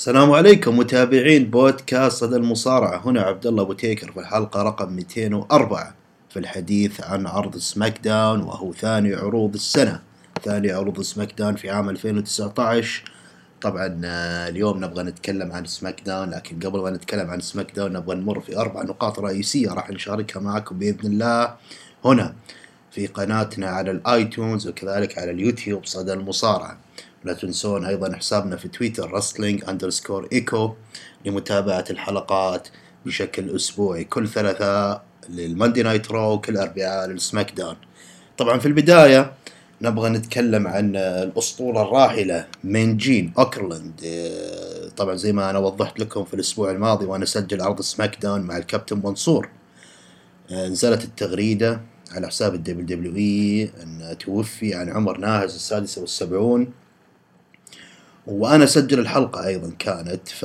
السلام عليكم متابعين بودكاست صدى المصارعة. هنا عبد الله أبو تيكر في الحلقة رقم 204 في الحديث عن عرض SmackDown وهو ثاني عروض السنة. ثاني عروض SmackDown في عام 2019 طبعا آه، اليوم نبغى نتكلم عن SmackDown لكن قبل ما نتكلم عن SmackDown نبغى نمر في أربع نقاط رئيسية راح نشاركها معكم بإذن الله. هنا في قناتنا على ال iTunes وكذلك على اليوتيوب صدى المصارعة. لا تنسون أيضا حسابنا في تويتر Wrestling underscore Echo لمتابعة الحلقات بشكل أسبوعي. كل ثلاثاء لل Monday Night Raw وكل اربعاء لل SmackDown. طبعا في البداية نبغى نتكلم عن الأسطورة الراحلة مين جين أوكرلاند. إيه، طبعا زي ما أنا وضحت لكم في الأسبوع الماضي وأنا أسجل عرض SmackDown مع الكابتن منصور. نزلت التغريدة على حساب ال WWE إن توفي عن عمر ناهز السادسة والسبعون. وأنا أسجل الحلقة أيضا كانت ف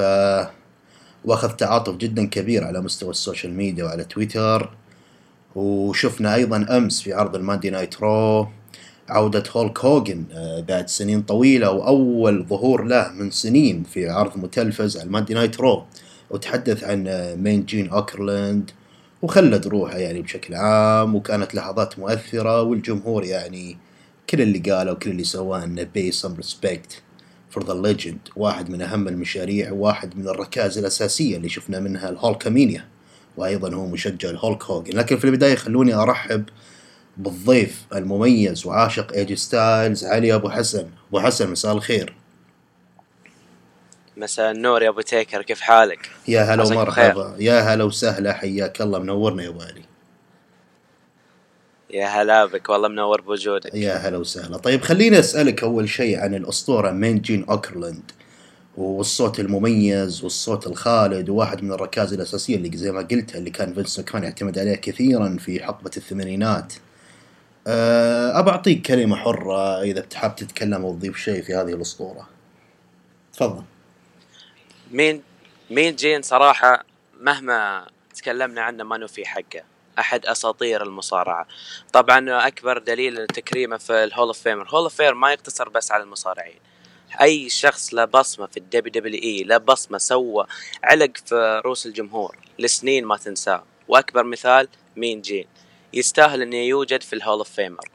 واخذ تعاطف جدا كبير على مستوى ال social media وعلى تويتر. وشفنا أيضا أمس في عرض ال Monday Night Raw عودة هولك هوجن آه، بعد سنين طويلة وأول ظهور له من سنين في عرض متلفز على ال Monday Night Raw. وتحدث عن آه، مين جين أوكرلاند وخلد روحه يعني بشكل عام وكانت لحظات مؤثرة والجمهور يعني كل اللي قاله وكل اللي سواه إنه pay some respect for the legend واحد من أهم المشاريع واحد من الركائز الأساسية اللي شفنا منها ال Hulkamania وأيضا هو مشجع الهولك هوجن لكن في البداية خلوني أرحب بالضيف المميز وعاشق AJ Styles علي أبو حسن. أبو حسن مساء الخير. مساء النور يا أبو تيكر كيف حالك؟ يا هلا ومرحبا. يا هلا وسهلا حياك الله منورنا يا أبو علي. يا هلا بك والله منور بوجودك. يا هلا وسهلا. طيب خليني أسألك أول شيء عن الأسطورة مين جين اوكرلاند والصوت المميز والصوت الخالد وواحد من الركائز الأساسية اللي زي ما قلتها اللي كان فينس كان يعتمد عليه كثيرا في حقبة الثمانينات. أه ابى أعطيك كلمة حرة إذا بتحب تتكلم أو تضيف شيء في هذه الأسطورة. تفضل. مين مين جين صراحة مهما تكلمنا عنه ما نوفي حقه. أحد أساطير المصارعة. طبعا أكبر دليل تكريمه في ال Hall of Famer ال Hall of Famer ما يقتصر بس على المصارعين. أي شخص له بصمة في ال WWE له بصمة سوى علق في رؤوس الجمهور لسنين ما تنساه. وأكبر مثال مين جين. يستاهل انه يوجد في ال Hall of Famer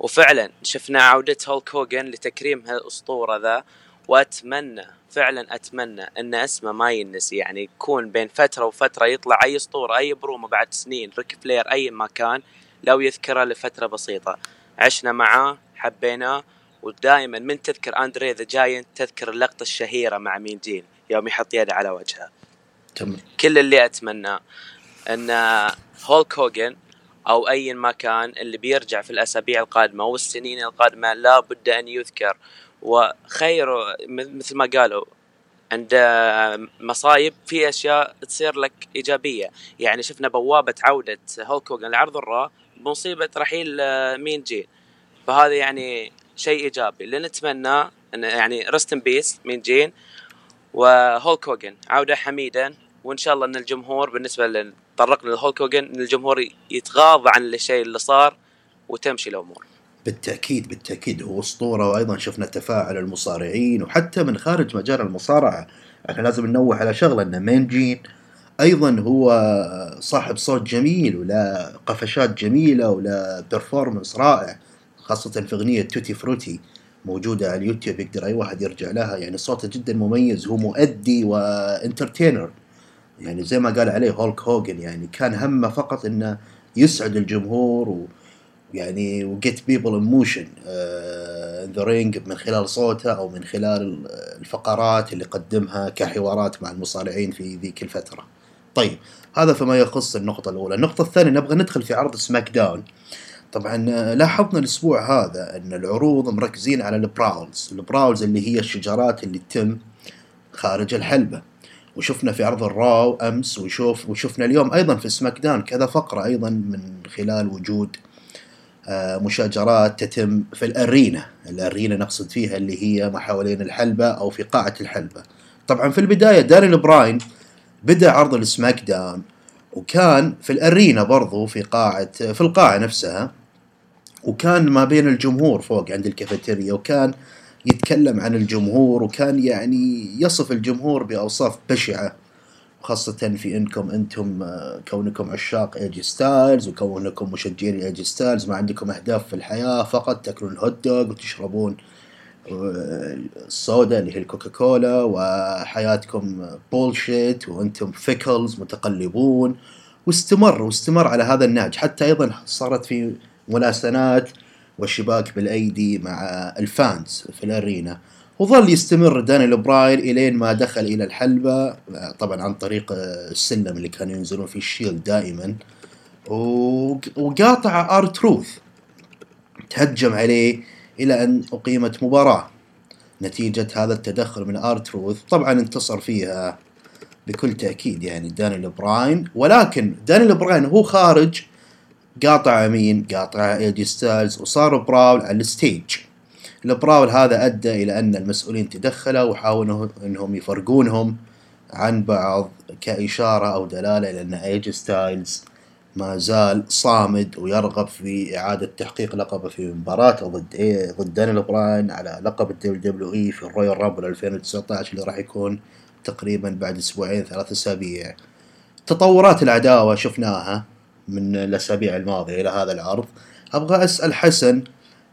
وفعلا شفنا عودة هولك هوجن لتكريم هالاسطورة ذا. وأتمنى فعلا أتمنى إن اسمه ما ينسي يعني يكون بين فترة وفترة يطلع أي أسطورة أي برومو بعد سنين ريك فلير أي ما كان لو يذكره لفترة بسيطة. عشنا معاه حبيناه ودائما من تذكر أندري ذا جاينت تذكر اللقطة الشهيرة مع مين جين يوم يحط يده على وجهه. كل اللي اتمناه إن هولك هوجن أو أي ما كان اللي بيرجع في الأسابيع القادمة والسنين القادمة لا بد أن يذكر وخير مثل ما قالوا عند مصايب في أشياء تصير لك إيجابية. يعني شفنا بوابة عودة هولك هوجن لعرض ال Raw بمصيبة رحيل آه، مين جين فهذا يعني شيء إيجابي. اللي نتمناه يعني rest in peace مين جين وهولك هوجن عودة حميدا وإن شاء الله إن الجمهور بالنسبة إن تطرقنا لهولك هوجن إن الجمهور يتغاضى عن الشيء اللي صار وتمشي الأمور. بالتأكيد بالتأكيد هو أسطورة وأيضا شفنا تفاعل المصارعين وحتى من خارج مجال المصارعة إحنا لازم ننوه على شغلة إن مين جين أيضا هو صاحب صوت جميل وله قفشات جميلة وله performance رائع خاصة في أغنية Tutti Frutti موجودة على اليوتيوب يقدر أي واحد يرجع لها. يعني صوته جدا مميز هو مؤدي و entertainer يعني زي ما قال عليه هولك هوجن يعني كان همه فقط إنه يسعد الجمهور و يعني و get people in motion the ring من خلال صوته أو من خلال الفقرات اللي قدمها كحوارات مع المصارعين في ذيك الفترة. طيب هذا فيما يخص النقطة الأولى، النقطة الثانية نبغى ندخل في عرض SmackDown. طبعا آه، لاحظنا الأسبوع هذا أن العروض مركزين على ال brawls، ال brawls اللي هي الشجارات اللي تتم خارج الحلبة. وشفنا في عرض ال Raw أمس وشوف وشفنا اليوم أيضا في SmackDown كذا فقرة أيضا من خلال وجود مشاجرات تتم في ال arena، ال arena نقصد فيها اللي هي ما حوالين الحلبة أو في قاعة الحلبة. طبعا في البداية دانيال براين بدأ عرض ال SmackDown وكان في ال arena برضو في قاعة في القاعة نفسها وكان ما بين الجمهور فوق عند الكافيتيريا وكان يتكلم عن الجمهور وكان يعني يصف الجمهور بأوصاف بشعة خاصة في إنكم أنتم آه، كونكم عشاق ايجي ستايلز وكونكم مشجعين ايجي ستايلز ما عندكم أهداف في الحياة فقط تاكلون الهوت دوغ وتشربون آه، الصودا اللي هي الكوكا كولا وحياتكم bullshit وأنتم fickles متقلبون. واستمر واستمر على هذا النهج. حتى أيضا صارت في مناوشات واشتباك بالأيدي مع ال fans في ال arena. وظل يستمر دانيال براين إلين ما دخل إلى الحلبة طبعا عن طريق السلم اللي كانوا ينزلون فيه ال Shield دائما. وقاطع ار تروث تهجم عليه إلى أن أقيمت مباراة. نتيجة هذا التدخل من ار تروث طبعا انتصر فيها بكل تأكيد يعني دانيال براين. ولكن دانيال براين هو خارج قاطع مين قاطع ايجي ستايلز وصار brawl على ال stage. ال brawl هذا أدى إلى أن المسؤولين تدخلوا وحاولوا إنهم يفرقونهم عن بعض كإشارة أو دلالة إلى أن ايجي ستايلز ما زال صامد ويرغب في إعادة تحقيق لقبه في مباراته ضد إيه ضد دانيال براين على لقب ال WWE في ال Royal Rumble 2019 اللي راح يكون تقريبا بعد أسبوعين ثلاث أسابيع. تطورات العداوة شفناها من الأسابيع الماضية إلى هذا العرض. أبغى أسأل حسن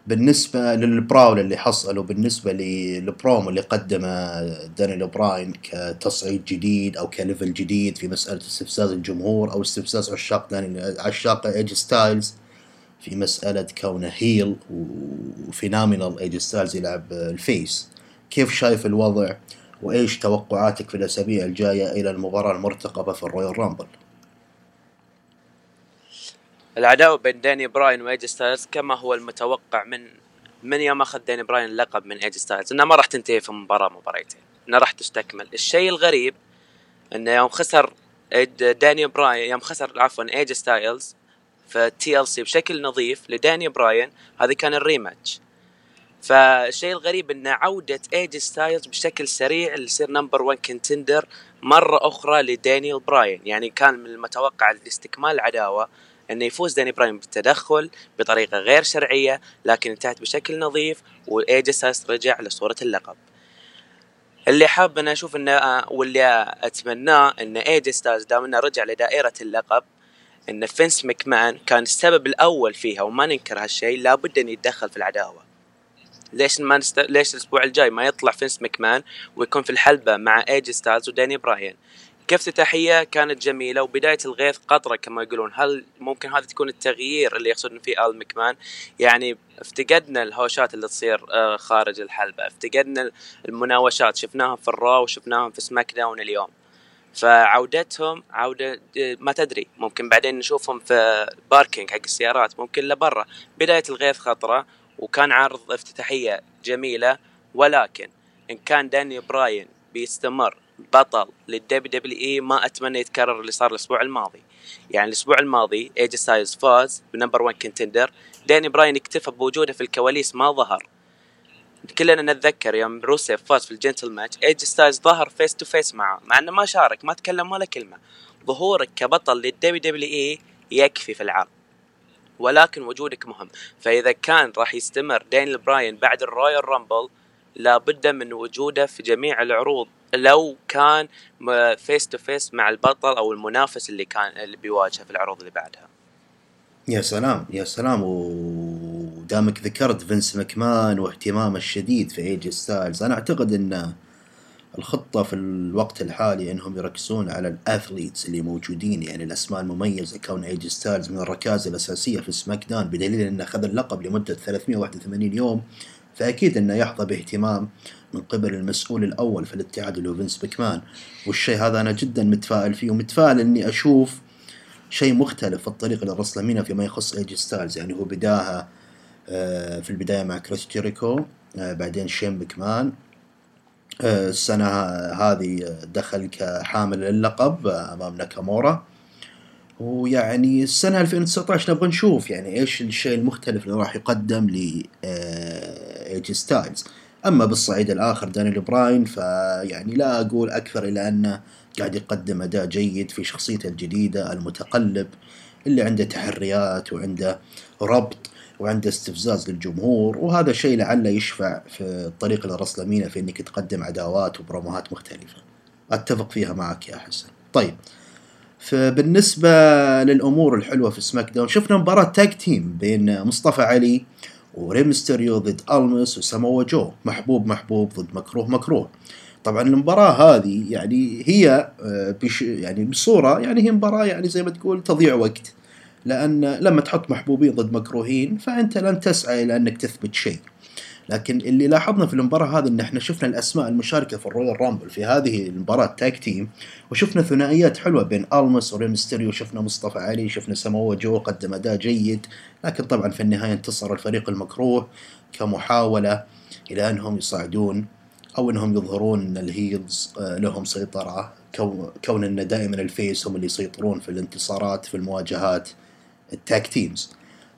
بالنسبة لل brawl اللي حصل وبالنسبة للبرومو اللي قدمه دانيال براين كتصعيد جديد أو ك level جديد في مسألة استفزاز الجمهور أو استفزاز عشاق داني عشاق ايج ستايلز في مسألة كونه heel و Phenomenal ايج ستايلز يلعب ال face. كيف شايف الوضع وإيش توقعاتك في الأسابيع الجاية إلى المباراة المرتقبة في ال Royal Rumble؟ العداوة بين داني براين وايج ستايلز كما هو المتوقع من من يوم أخذ داني براين اللقب من ايج ستايلز إنها ما راح تنتهي في مباراة مباريتين. إنها راح تستكمل. الشيء الغريب إنه يوم خسر داني براين يوم خسر عفوا ايج ستايلز في TLC بشكل نظيف لداني براين هذا كان ال rematch. فالشيء الغريب ان عودة ايج ستايلز بشكل سريع ليصير number 1 contender مرة أخرى لدانيال براين. يعني كان من المتوقع لاستكمال العداوة. إنه يفوز داني براين بالتدخل بطريقة غير شرعية لكن انتهت بشكل نظيف وايجي رجع لصورة اللقب. اللي حاب أنا أشوف إنه واللي أتمناه إن ايجي ستايلز دام إنه رجع لدائرة اللقب إن فينس مكمان كان السبب الأول فيها وما ننكر هالشيء لابد إن يتدخل في العداوة. ليش ما نست... ليش الأسبوع الجاي ما يطلع فينس مكمان ويكون في الحلبة مع ايجي ستايلز وداني براين؟ كافتتاحية كانت جميلة وبداية الغيث قطرة كما يقولون. هل ممكن هذا تكون التغيير اللي يقصدون فيه آل مكمان؟ يعني افتقدنا الهوشات اللي تصير آه، خارج الحلبة افتقدنا المناوشات. شفناها في الرو وشفناهم في سماك داون اليوم. فعودتهم عودة آه، ما تدري ممكن بعدين نشوفهم في parking حق السيارات ممكن لبرا. بداية الغيث قطرة وكان عرض افتتاحية جميلة ولكن إن كان داني براين بيستمر بطل للدبليو دبليو إي ما أتمنى يتكرر اللي صار الأسبوع الماضي. يعني الأسبوع الماضي ايجي ستايلز فاز ب number 1 contender داني براين اكتفى بوجوده في الكواليس ما ظهر. كلنا نتذكر يوم روسيف فاز في ال gauntlet match ايجي ستايلز ظهر face to face معه مع إنه ما شارك ما تكلم ولا كلمة. ظهورك كبطل للدبليو دبليو إي يكفي في العرض. ولكن وجودك مهم. فإذا كان راح يستمر دانيال براين بعد الرويال رامبل لابد من وجوده في جميع العروض لو كان face to face مع البطل أو المنافس اللي كان اللي بيواجهه في العروض اللي بعدها. يا سلام يا سلام. ودامك ذكرت فينس مكمان واهتمامه الشديد في ايجي ستايلز أنا أعتقد إن الخطة في الوقت الحالي إنهم يركزون على ال athletes اللي موجودين يعني الأسماء المميزة كون ايجي ستايلز من الركائز الأساسية في سماك داون بدليل انه أخذ اللقب لمدة 381 يوم فأكيد إنه يحظى باهتمام من قبل المسؤول الأول في الاتحاد اللي هو فينس مكمان. والشيء هذا أنا جدا متفائل فيه ومتفائل إني أشوف شيء مختلف في الطريق للرسلمينيا فيما يخص ايجي ستايلز يعني هو بداها آه، في البداية مع كريس جيريكو آه، بعدين شين مكمان. آه، السنة هذه دخل كحامل للقب أمام ناكامورا. ويعني السنة 2019 نبغى نشوف يعني إيش الشيء المختلف اللي راح يقدم ل ايجي ستايلز. أما بالصعيد الآخر دانيال براين فيعني لا أقول أكثر الا أنه قاعد يقدم أداء جيد في شخصيته الجديدة المتقلب اللي عنده تحريات وعنده ربط وعنده استفزاز للجمهور وهذا الشيء لعله يشفع في الطريق للرسلمينيا في إنك تقدم عداوات وبروموهات مختلفة. أتفق فيها معك يا حسن. طيب فبالنسبة للأمور الحلوة في سماك داون شفنا مباراة tag team بين مصطفى علي وريمستيريو ضد ألمس وساموا جو. محبوب محبوب ضد مكروه مكروه. طبعا المباراة هذه يعني هي آه، بش يعني بصورة يعني هي مباراة يعني زي ما تقول تضيع وقت. لأن لما تحط محبوبين ضد مكروهين فأنت لن تسعى إلى أنك تثبت شيء. لكن اللي لاحظنا في المباراة هذه إن إحنا شفنا الأسماء المشاركة في الرويال رامبل في هذه المباراة tag team وشفنا ثنائيات حلوة بين ألمس وريمستيريو شفنا مصطفى علي شفنا سمو جو قدم أداء جيد لكن طبعا في النهاية انتصر الفريق المكروه كمحاولة إلى أنهم يصعدون أو إنهم يظهرون إن ال heels آه، لهم سيطرة كون إن دائما ال face هم اللي يسيطرون في الانتصارات في المواجهات ال tag teams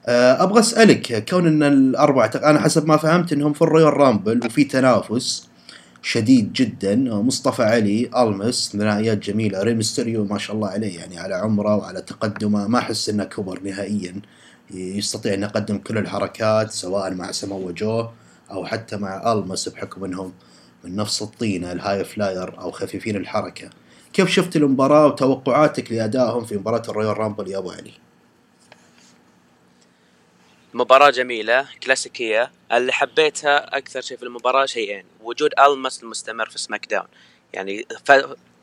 أبغى أسألك كون إن الاربعه أنا حسب ما فهمت إنهم في الرويال رامبل وفي تنافس شديد جدا مصطفى علي ألمس ثنائيات جميلة ريمستيريو ما شاء الله عليه يعني على عمره وعلى تقدمه ما أحس إنه كبر نهائيا يستطيع ان يقدم كل الحركات سواء مع سمو جو أو حتى مع ألمس بحكم إنهم من نفس الطينه ال high flyer أو خفيفين الحركة كيف شفت المباراة وتوقعاتك لأدائهم في مباراة الرويال رامبل يا أبو علي؟ مباراة جميلة كلاسيكية. اللي حبيتها أكثر شيء في المباراة شيئين وجود ألمس المستمر في سماك داون يعني ف...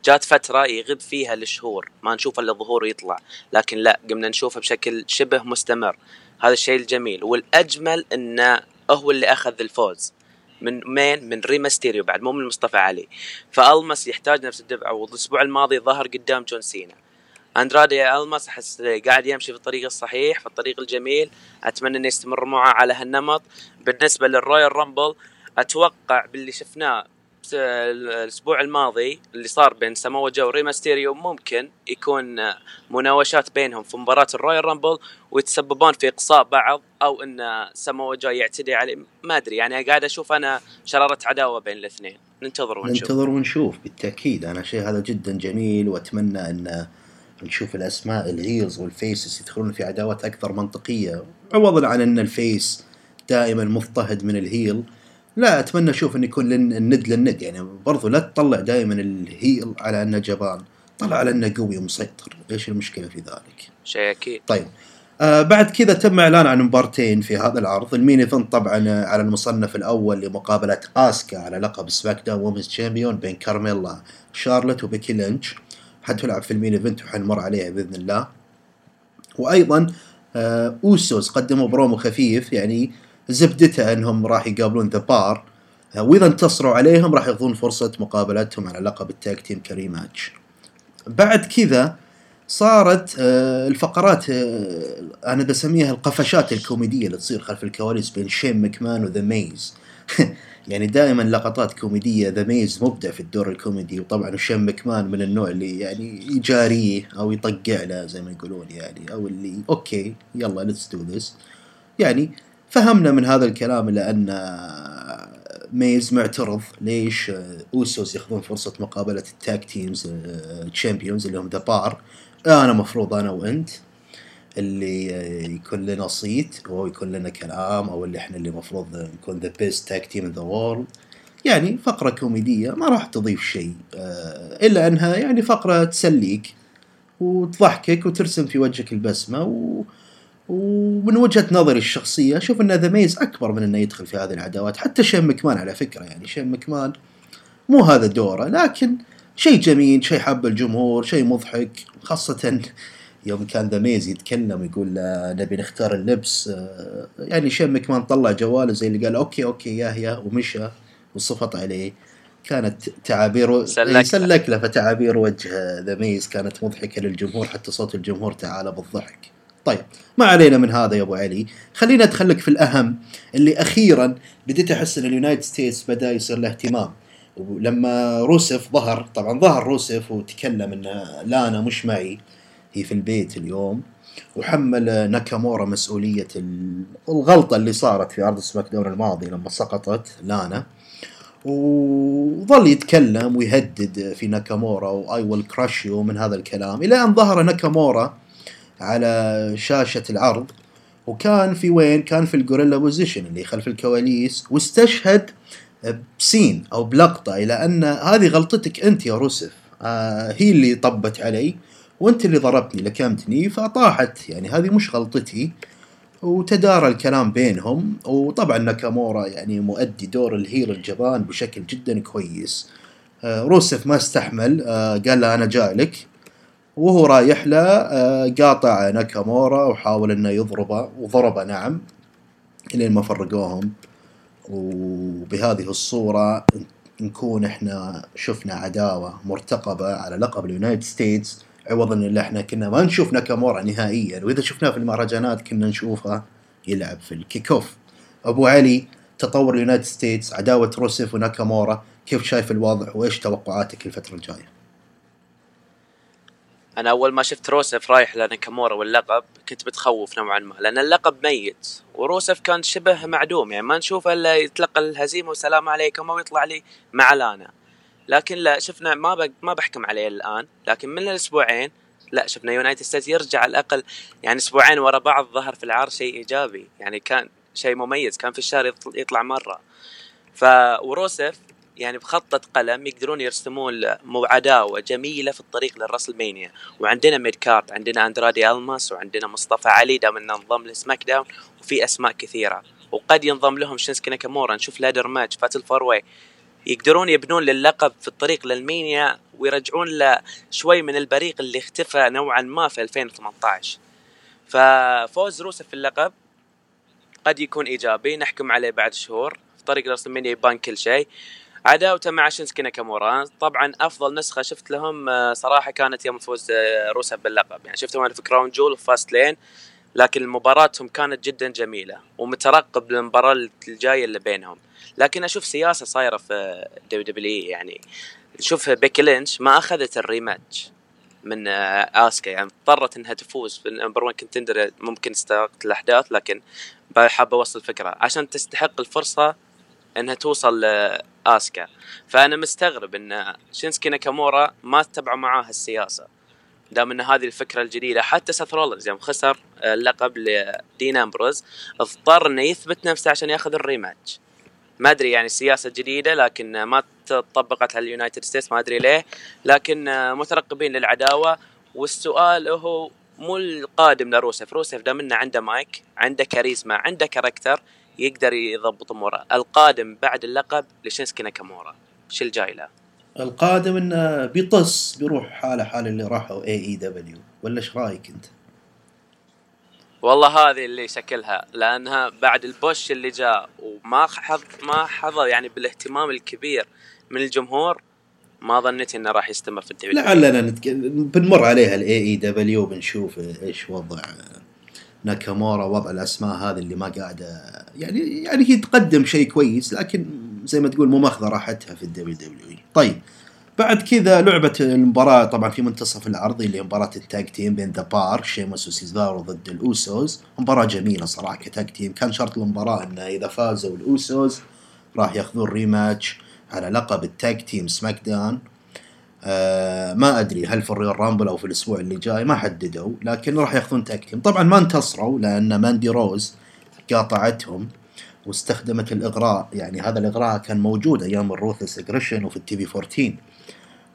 جات فترة يغيب فيها لشهور ما نشوف إلا ظهور يطلع. لكن لا قمنا نشوفه بشكل شبه مستمر. هذا الشيء الجميل. والأجمل إنه هو اللي أخذ الفوز. من مين؟ من ريمستيريو بعد مو من مصطفى علي. فألمس يحتاج نفس الدفعه والأسبوع الماضي ظهر قدام جون سينا. أندرادي ألماس أحس قاعد يمشي في الطريق الصحيح في الطريق الجميل. أتمنى إنه يستمر معه على هالنمط. بالنسبة للرويال رامبل أتوقع باللي شفناه الأسبوع الماضي اللي صار بين ساموا جو وريمستيريو ممكن يكون مناوشات بينهم في مباراة الرويال رامبل ويتسببون في إقصاء بعض أو إن ساموا جو يعتدي عليه. ما أدري يعني قاعد أشوف أنا شرارة عداوة بين الاثنين. ننتظر ونشوف. ننتظر ونشوف بالتأكيد. أنا شيء هذا جدا جميل وأتمنى إن نشوف الأسماء ال heels وال faces يدخلون في عداوات أكثر منطقية. عوضا عن أن ال face دائما مضطهد من ال heel. لا أتمنى أشوف انه يكون الند للند. يعني برضو لا تطلع دائما ال heel على أنه جبان طلع على أنه قوي ومسيطر. إيش المشكلة في ذلك؟ شيء أكيد. طيب. آه بعد كذا تم إعلان عن مبارتين في هذا العرض. ال main event طبعا على المصنف الأول لمقابلة آسكا على لقب سماك داون women's champion بين كارميلا شارلت وبيكي لينش. حتلعب في ال main event وحنمر عليها بإذن الله. وأيضا آه أوسوس قدموا برومو خفيف يعني زبدته إنهم راح يقابلون ذا بار آه وإذا انتصروا عليهم راح يأخذون فرصة مقابلتهم على لقب ال tag team كريماتش بعد كذا صارت آه الفقرات أنا بسميها القفشات الكوميدية اللي تصير خلف الكواليس بين شين مكمان و The Miz يعني دائما لقطات كوميدية The Miz مبدع في الدور الكوميدي وطبعا شين مكمان من النوع اللي يعني يجاريه أو يطقع له زي ما يقولون يعني أو اللي okay يلا let's do this يعني فهمنا من هذا الكلام لأن Miz معترض. ليش؟ Usos يأخذون فرصة مقابلة ال tag teams champions اللي هم The Bar أنا مفروض أنا وأنت اللي يكون لنا صيت أو يكون لنا كلام أو اللي إحنا اللي المفروض نكون the best tag team in the world يعني فقرة كوميدية ما راح تضيف شيء آه، إلا أنها يعني فقرة تسليك وتضحكك وترسم في وجهك البسمة و... ومن وجهة نظري الشخصية أشوف إن The Miz أكبر من إنه يدخل في هذه العداوات. حتى شين مكمان على فكرة يعني شين مكمان مو هذا دوره لكن شيء جميل شيء حب الجمهور شيء مضحك خاصة يوم كان The Miz يتكلم يقول نبي نختار اللبس آه، يعني شين مكمان طلع جواله زي اللي قال okay okay yeah yeah. ومشى وصفط عليه. كانت تعابير سلك, سلك له فتعابير وجه The Miz كانت مضحكة للجمهور حتى صوت الجمهور تعالى بالضحك. طيب ما علينا من هذا يا أبو علي، خلينا أدخلك في الأهم اللي أخيرا بديت أحس إن ال United States بدأ يصير له اهتمام. ولما روسف ظهر طبعا ظهر روسف وتكلم انه لا أنا مش معي. هي في البيت اليوم وحمل ناكامورا مسؤولية الغلطة اللي صارت في عرض SmackDown الماضي لما سقطت لانا. وظل يتكلم ويهدد في ناكامورا و I will crush من هذا الكلام إلى أن ظهر ناكامورا على شاشة العرض وكان في وين؟ كان في ال gorilla position اللي خلف الكواليس واستشهد بسين أو بلقطة إلى أن هذه غلطتك أنت يا روسف آه هي اللي طبت علي. وانت اللي ضربتني لكمتني فطاحت. يعني هذه مش غلطتي. وتدارى الكلام بينهم. وطبعا ناكامورا يعني مؤدي دور ال heel الجبان بشكل جدا كويس. آه روسف ما استحمل. آه قال له أنا جاي وهو رايح له. آه قاطع ناكامورا وحاول إنه يضربه وضربه نعم. لين ما فرقوهم. وبهذه الصورة نكون إحنا شفنا عداوة مرتقبة على لقب ال United States. عوضا إن إحنا كنا ما نشوف ناكامورا نهائيا وإذا شفناه في المهرجانات كنا نشوفه يلعب في ال kickoff أبو علي تطور ال United States عداوة روسيف وناكامورا كيف شايف الوضع وإيش توقعاتك الفترة الجاية؟ أنا أول ما شفت روسف رايح لناكامورا واللقب كنت بتخوف نوعا ما لأن اللقب ميت وروسف كان شبه معدوم يعني ما نشوفه إلا يتلقى الهزيمة والسلام عليكم ويطلع لي مع لانا لكن لا شفنا ما ما بحكم عليه الآن لكن من الأسبوعين لا شفنا United States يرجع على الأقل يعني أسبوعين ورا بعض ظهر في العرض شيء إيجابي يعني كان شيء مميز كان في الشهر يطلع مرة. ف وروسف يعني بخطة قلم يقدرون يرسمون عداوة جميلة في الطريق لل WrestleMania وعندنا mid card عندنا أندرادي ألماس وعندنا مصطفى علي دام إنه انضم ل SmackDown وفي أسماء كثيرة. وقد ينضم لهم شينسكي ناكامورا نشوف ladder match fatal four way يقدرون يبنون للقب في الطريق لل Mania ويرجعون له شوي من البريق اللي اختفى نوعا ما في 2018 ففوز روسف في اللقب قد يكون إيجابي نحكم عليه بعد شهور. في طريق ل WrestleMania يبان كل شيء. عداوته مع شينسكي ناكامورا. طبعا أفضل نسخة شفت لهم آه، صراحة كانت يوم فوز آه، روسف باللقب. يعني شفتهم في Crown Jewel و Fastlane لكن مباراتهم كانت جدا جميلة ومترقب للمباراة الجاية اللي بينهم. لكن أشوف سياسة صايرة في WW يعني شوف بيكي لينش ما أخذت ال rematch من آه، آسكا يعني اضطرت إنها تفوز في ال number 1 contender ممكن استغرقت الأحداث لكن حاب أوصل فكرة. عشان تستحق الفرصة إنها توصل لآسكا. فأنا مستغرب إن شينسكي ناكامورا ما اتبعوا معاه السياسة. دام إن هذه الفكرة الجديدة حتى سيث رولنز يوم خسر اللقب لدين أمبروز اضطر إنه يثبت نفسه عشان ياخذ ال rematch. ما أدري يعني السياسة جديدة لكن ما طبقت على ال United States ما أدري ليه. لكن مترقبين للعداوة والسؤال هو شو القادم لروسف روسف دام انه عنده مايك عنده كاريزما عنده character يقدر يضبط أموره. القادم بعد اللقب لشينسكي ناكامورا. شو الجاي له؟ القادم إنه بيطص بيروح حالة حال اللي راحوا AEW ولا إيش رأيك أنت؟ والله هذه اللي شكلها لأنها بعد ال push اللي جاء وما حظ ما حظى يعني بالاهتمام الكبير من الجمهور ما ظنيت إنه راح يستمر في ال W. لعلنا نتك... بنمر عليها الاي اي دبليو بنشوف إيش وضع ناكامورا وضع الأسماء هذه اللي ما قاعدة يعني يعني هي تقدم شيء كويس لكن زي ما تقول مو ماخذة راحتها في ال WWE طيب بعد كذا لعبة المباراة طبعا في منتصف العرض اللي مباراة ال tag team بين The Bar شيموس وسيزارو ضد ال Usos مباراة جميلة صراحة ك tag team كان شرط المباراة إنه إذا فازوا ال Usos راح ياخذون rematch على لقب ال tag team سماك داون آه ما أدري هل في الريال رامبل أو في الأسبوع اللي جاي ما حددوا لكن راح ياخذون tag team طبعا ما انتصروا لأن ماندي روز قاطعتهم واستخدمت الإغراء يعني هذا الإغراء كان موجود أيام ال Ruthless Aggression وفي ال TV 14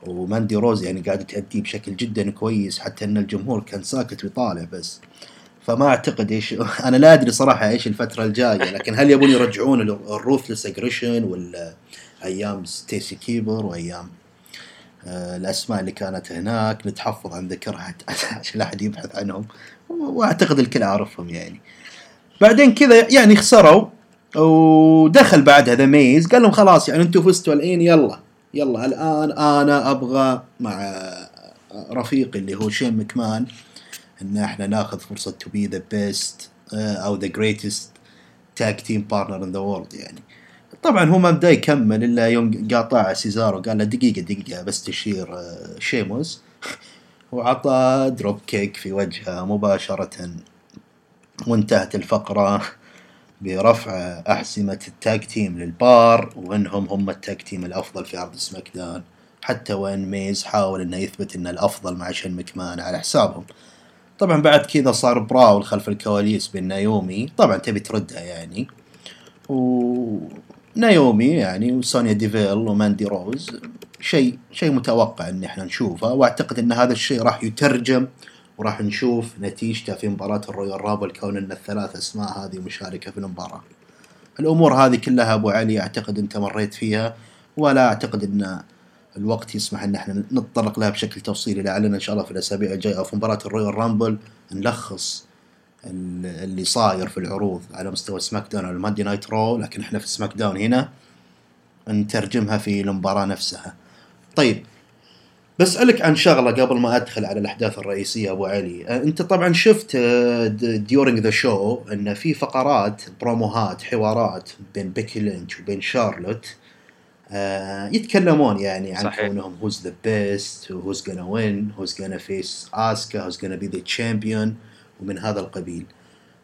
وماندي روز يعني قاعدة تأدي بشكل جدا كويس حتى إن الجمهور كان ساكت ويطالع بس. فما أعتقد إيش أنا لا أدري صراحة إيش الفترة الجاية لكن هل يبون يرجعون ال Ruthless Aggression ولا أيام ستيسي كيبر وأيام آه، الأسماء اللي كانت هناك؟ نتحفظ عن ذكرها عشان لا أحد يبحث عنهم. وأعتقد الكل عارفهم يعني. بعدين كذا يعني خسروا ودخل بعدها ذا ميز قال لهم خلاص يعني أنتم فزتوا الحين يلا. يلا الآن أنا أبغى مع رفيقي اللي هو شين مكمان إن إحنا ناخذ فرصة to be the best أو the greatest tag team partner in the world يعني. طبعا هو ما بدأ يكمل إلا يوم قاطع سيزارو قال له دقيقة دقيقة بس تشير آه، شيموس وعطى dropkick في وجهه مباشرة وانتهت الفقرة. برفع أحزمة ال tag team للبار وإنهم هم ال tag team الأفضل في عرض سماك داون حتى وين ميز حاول إنه يثبت إنه الأفضل مع شين مكمان على حسابهم. طبعا بعد كذا صار brawl خلف الكواليس بين نايومي. طبعا تبي تردها يعني. ونايومي يعني وسونيا ديفيل وماندي روز. شيء شيء متوقع إن إحنا نشوفه وأعتقد إن هذا الشيء راح يترجم وراح نشوف نتيجته في مباراة الرويال رامبل كون إن الثلاث أسماء هذه مشاركة في المباراة. الأمور هذه كلها أبو علي أعتقد أنت مريت فيها ولا أعتقد إن الوقت يسمح إن إحنا نتطرق لها بشكل تفصيلي لعلنا إن شاء الله في الأسابيع الجاية أو في مباراة الرويال رامبل نلخص اللي صاير في العروض على مستوى سماك داون أو الماندي نايت رو لكن إحنا في سماك داون هنا نترجمها في المباراة نفسها. طيب بسألك عن شغلة قبل ما أدخل على الأحداث الرئيسية أبو علي أنت طبعا شفت during the show أن في فقرات بروموهات حوارات بين بيكي لينش وبين شارلوت آه يتكلمون يعني عن صحيح. كونهم who's the best و who's gonna win who's gonna face اسكا who's gonna be the champion ومن هذا القبيل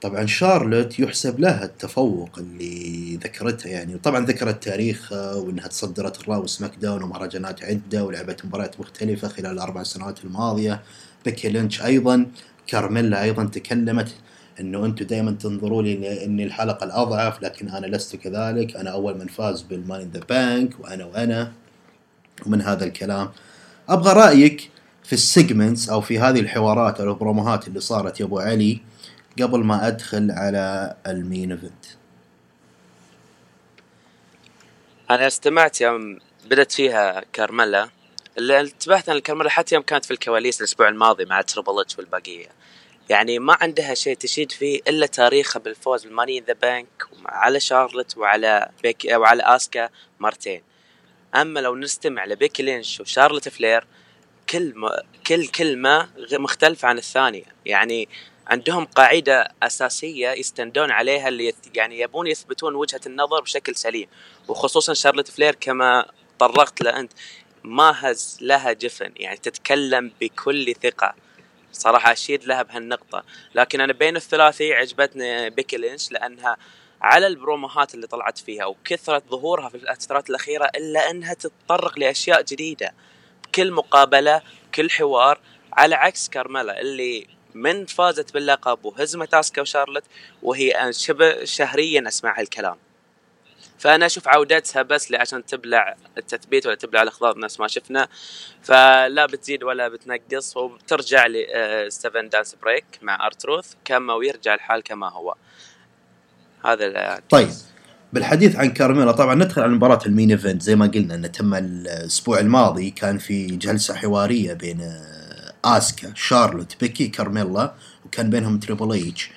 طبعا شارلوت يحسب لها التفوق اللي ذكرته يعني. وطبعا ذكرت تاريخها وإنها تصدرت الرو وسماك داون ومهرجانات عدة ولعبت مباريات مختلفة خلال الأربع سنوات الماضية. بيكي لينش أيضا كارميلا أيضا تكلمت إنه أنتم دائما تنظروا لي إني الحلقة الأضعف لكن أنا لست كذلك. أنا أول من فاز بالماني ان ذا بانك وأنا وأنا. ومن هذا الكلام. أبغى رأيك في ال segments أو في هذه الحوارات أو البروموهات اللي صارت يا أبو علي. قبل ما أدخل على ال main event. أنا استمعت يوم بدت فيها كارميلا. اللي انتبهت أن الكارميلا حتى يوم كانت في الكواليس الأسبوع الماضي مع تربل اتش والبقية. يعني ما عندها شيء تشيد فيه إلا تاريخها بالفوز بالماني ان ذا بانك على شارلت وعلى بيكي وعلى آسكا مرتين. أما لو نستمع لبيكي لينش وشارلت فلير كل كل كلمة مختلفة عن الثانية. يعني عندهم قاعدة أساسية يستندون عليها اللي يعني يبون يثبتون وجهة النظر بشكل سليم. وخصوصا شارلت فلير كما طرقت له أنت ما هز لها جفن يعني تتكلم بكل ثقة. صراحة أشيد لها بهالنقطة. لكن أنا بين الثلاثي عجبتني بيكي لينش لأنها على البروموهات اللي طلعت فيها وكثرة ظهورها في الفترات الأخيرة إلا أنها تتطرق لأشياء جديدة. كل مقابلة كل حوار على عكس كارميلا اللي من فازت باللقب وهزمت أسكا وشارلت وهي شبه شهريا أسمع هالكلام. فأنا أشوف عودتها بس عشان تبلع التثبيت ولا تبلع الأخبار نفس ما شفنا. فلا بتزيد ولا بتنقص وبترجع ل 7 دانس بريك مع ارتروث كما ويرجع الحال كما هو. هذا طيب بالحديث عن كارميلا طبعا ندخل على مباراة ال main event. زي ما قلنا انه تم الأسبوع الماضي كان في جلسة حوارية بين آسكا شارلوت بيكي كارميلا وكان بينهم تريبل إيتش.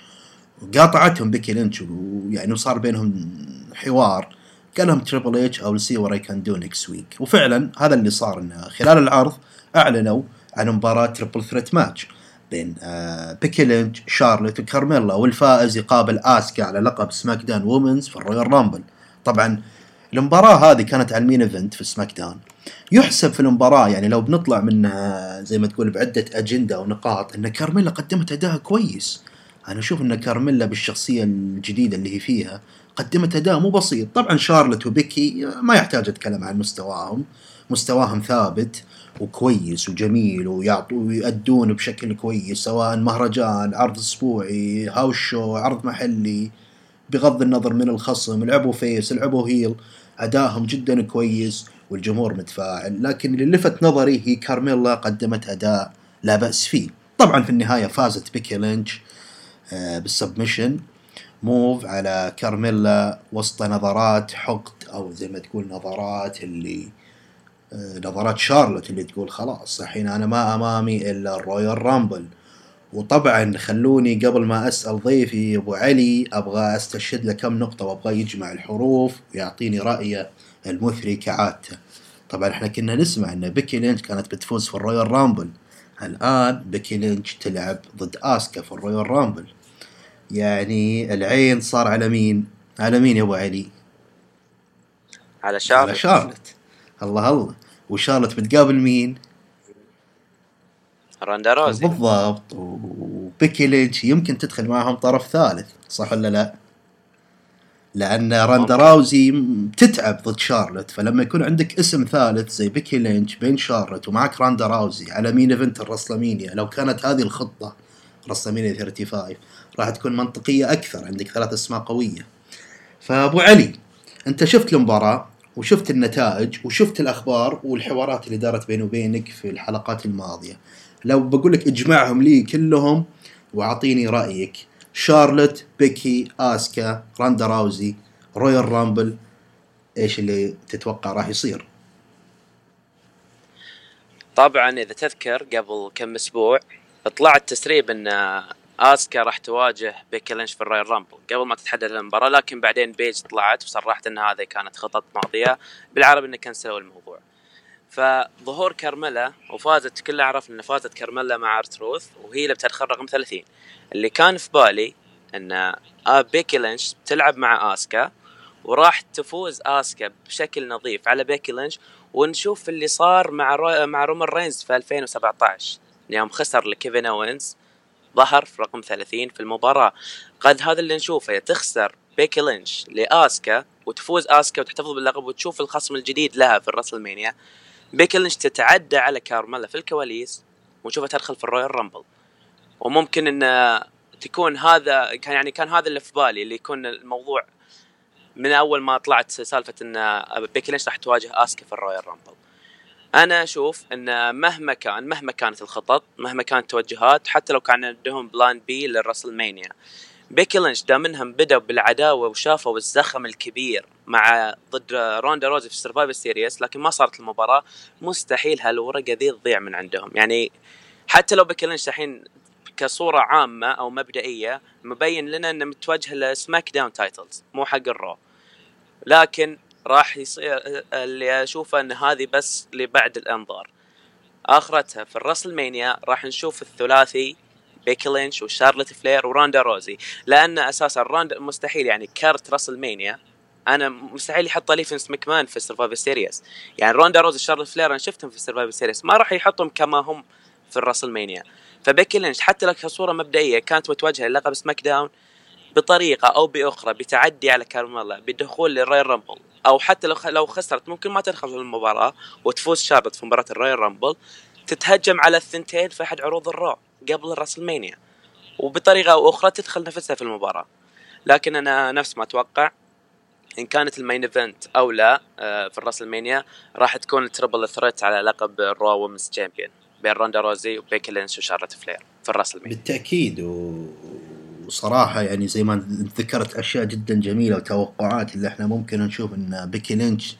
قاطعتهم بيكي لينش ويعني وصار بينهم حوار. قال لهم تريبل اتش I'll see what I can do next week وفعلا هذا اللي صار إنه خلال العرض أعلنوا عن مباراة triple threat match بين آه بيكي لينش شارلوت وكارميلا والفائز يقابل آسكا على لقب سماك داون women's في الرويال رامبل. طبعا المباراة هذه كانت على ال main event في سماك داون يحسب في المباراة يعني لو بنطلع منها زي ما تقول بعدة أجندة ونقاط أن كارميلا قدمت أداء كويس. أنا أشوف أن كارميلا بالشخصية الجديدة اللي هي فيها قدمت أداء مو بسيط. طبعا شارلت وبيكي ما يحتاج أتكلم عن مستواهم. مستواهم ثابت وكويس وجميل ويعطوا ويأدون بشكل كويس سواء مهرجان عرض أسبوعي house show عرض محلي بغض النظر من الخصم لعبوا face لعبوا heel. ادائهم جدا كويس. والجمهور متفاعل لكن اللي لفت نظري هي كارميلا قدمت أداء لا بأس فيه. طبعا في النهاية فازت بيكي لينش آه، بال submission move على كارميلا وسط نظرات حقد أو زي ما تقول نظرات اللي آه، نظرات شارلوت اللي تقول خلاص الحين أنا ما أمامي إلا الرويال رامبل. وطبعا خلوني قبل ما أسأل ضيفي أبو علي أبغى أستشهد له كم نقطة وأبغى يجمع الحروف ويعطيني رأيه. المثري كعادته. طبعا إحنا كنا نسمع إن بيكي لينش كانت بتفوز في الرويال رامبل. الآن بيكي لينش تلعب ضد آسكا في الرويال رامبل. يعني العين صار على مين؟ على مين يا أبو علي؟ على شارلت على شارلت. الله الله. وشارلت بتقابل مين؟ راندا روزي. بالضبط. وبيكي لينش يمكن تدخل معهم طرف ثالث صح ولا لا؟ لأن راندا راوزي تتعب ضد شارلت فلما يكون عندك اسم ثالث زي بيكي لينش بين شارلت ومعك راندا راوزي على main event الرسلمينيا لو كانت هذه الخطة رسلمانيا 35 راح تكون منطقية أكثر عندك ثلاث أسماء قوية. فأبو علي أنت شفت المباراة وشفت النتائج وشفت الأخبار والحوارات اللي دارت بيني وبينك في الحلقات الماضية. لو بقول لك اجمعهم لي كلهم واعطيني رأيك شارلوت بيكي آسكا راندا راوزي رويال رامبل إيش اللي تتوقع راح يصير؟ طبعا إذا تذكر قبل كم أسبوع طلعت تسريب إن آسكا راح تواجه بيكي لينش في الرويال رامبل. قبل ما تتحدد المباراة لكن بعدين بيج طلعت وصرحت إن هذه كانت خطط ماضية. بالعربي إنه كنسلوا الموضوع. فظهور كارميلا وفازت كلنا عرفنا ان فازت كارميلا مع ارتروث وهي اللي بتدخل رقم 30 اللي كان في بالي إن بيكي لينش تلعب مع آسكا وراح تفوز آسكا بشكل نظيف على بيكي لينش ونشوف اللي صار مع رو... مع رومان رينز في 2017 يوم خسر لكيفن أوينز ظهر في رقم 30 في المباراة. قد هذا اللي نشوفه تخسر بيكي لينش لآسكا وتفوز آسكا وتحتفظ باللقب وتشوف الخصم الجديد لها في الرسلمانيا. بيكي لينش تتعدى على كارميلا في الكواليس ونشوفها تدخل في الرويال رامبل. وممكن إن تكون هذا كان يعني كان هذا اللي في بالي اللي يكون الموضوع من أول ما طلعت سالفة إن بيكي لينش راح تواجه آسكا في الرويال رامبل. أنا أشوف إن مهما كان مهما كانت الخطط مهما كانت التوجهات حتى لو كان عندهم plan B للرسلمانيا بيكي لينش دام انهم بدأوا بالعداوة وشافوا الزخم الكبير مع ضد روندا روزي في السرفايفر سيريس لكن ما صارت المباراة. مستحيل هالورقة ذي تضيع من عندهم. يعني حتى لو بيكي لينش الحين كصورة عامة أو مبدئية مبين لنا إنه متوجه لسماك داون titles مو حق الرو. لكن راح يصير اللي أشوفه إن هذه بس لبعد الأنظار. آخرتها في الرسلمانيا راح نشوف الثلاثي بيكي لينش وشارلوت فلير وراندا روزي لأن أساسا راندا مستحيل يعني card راسلمانيا أنا مستحيل يحط لي فينس مكمان في السرفايفر سيريس. يعني روندا روزي وشارلوت فلير أنا شفتهم في السرفايفر سيريس ما راح يحطهم كما هم في الراسلمانيا فبيكي لينش حتى لو كصورة مبدئية كانت متوجهة للقب سماك داون بطريقة أو بأخرى بتعدي على كارميلا بدخول للرويال رامبل أو حتى لو لو خسرت ممكن ما تدخل في المباراة وتفوز شارلوت في مباراة الرويال رامبل. تتهجم على الثنتين في أحد عروض الرو قبل الراسلمانيا وبطريقة أو أخرى تدخل نفسها في المباراة. لكن أنا نفس ما أتوقع إن كانت ال main event أو لا آه، في الراسلمانيا راح تكون ال triple threat على لقب الرو women's champion بين روندا روزي وبيكي لينش وشارلوت فلير في الراسلمانيا بالتأكيد و... وصراحة يعني زي ما ذكرت أشياء جدا جميلة وتوقعات اللي إحنا ممكن نشوف إن بيكي لينش